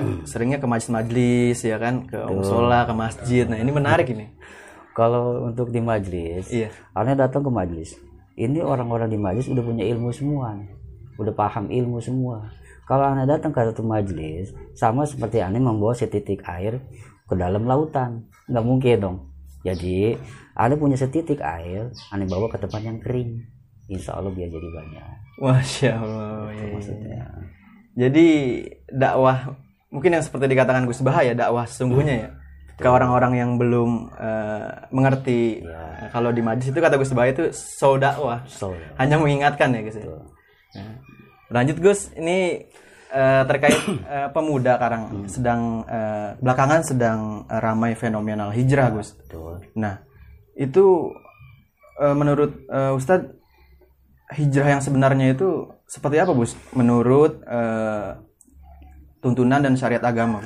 ke- seringnya ke majlis-majlis ya kan, ke musola, ke masjid. Nah, ini menarik ini. Kalau untuk di majelis, Iya. Anda datang ke majelis. Ini orang-orang di majelis udah punya ilmu semua, nih. udah paham ilmu semua. Kalau Anda datang ke satu majelis, sama seperti Anda membawa setitik air ke dalam lautan, nggak mungkin dong. Jadi Anda punya setitik air, Anda bawa ke tempat yang kering, Insya Allah biar jadi banyak. Masya Allah. iya. Maksudnya, Jadi dakwah mungkin yang seperti dikatakan Gus Bahaya dakwah sesungguhnya ya ke orang-orang yang belum eh, mengerti Eh, kalau di majlis itu kata Gus Bahaya itu so dakwah so, hanya mengingatkan ya Gus. ya. Nah, lanjut Gus ini eh, terkait eh, pemuda sekarang sedang eh, belakangan sedang ramai fenomenal hijrah Gus. betul. Nah, itu eh, menurut eh, Ustadz hijrah yang sebenarnya itu seperti apa, Gus? Menurut eh, tuntunan dan syariat agama.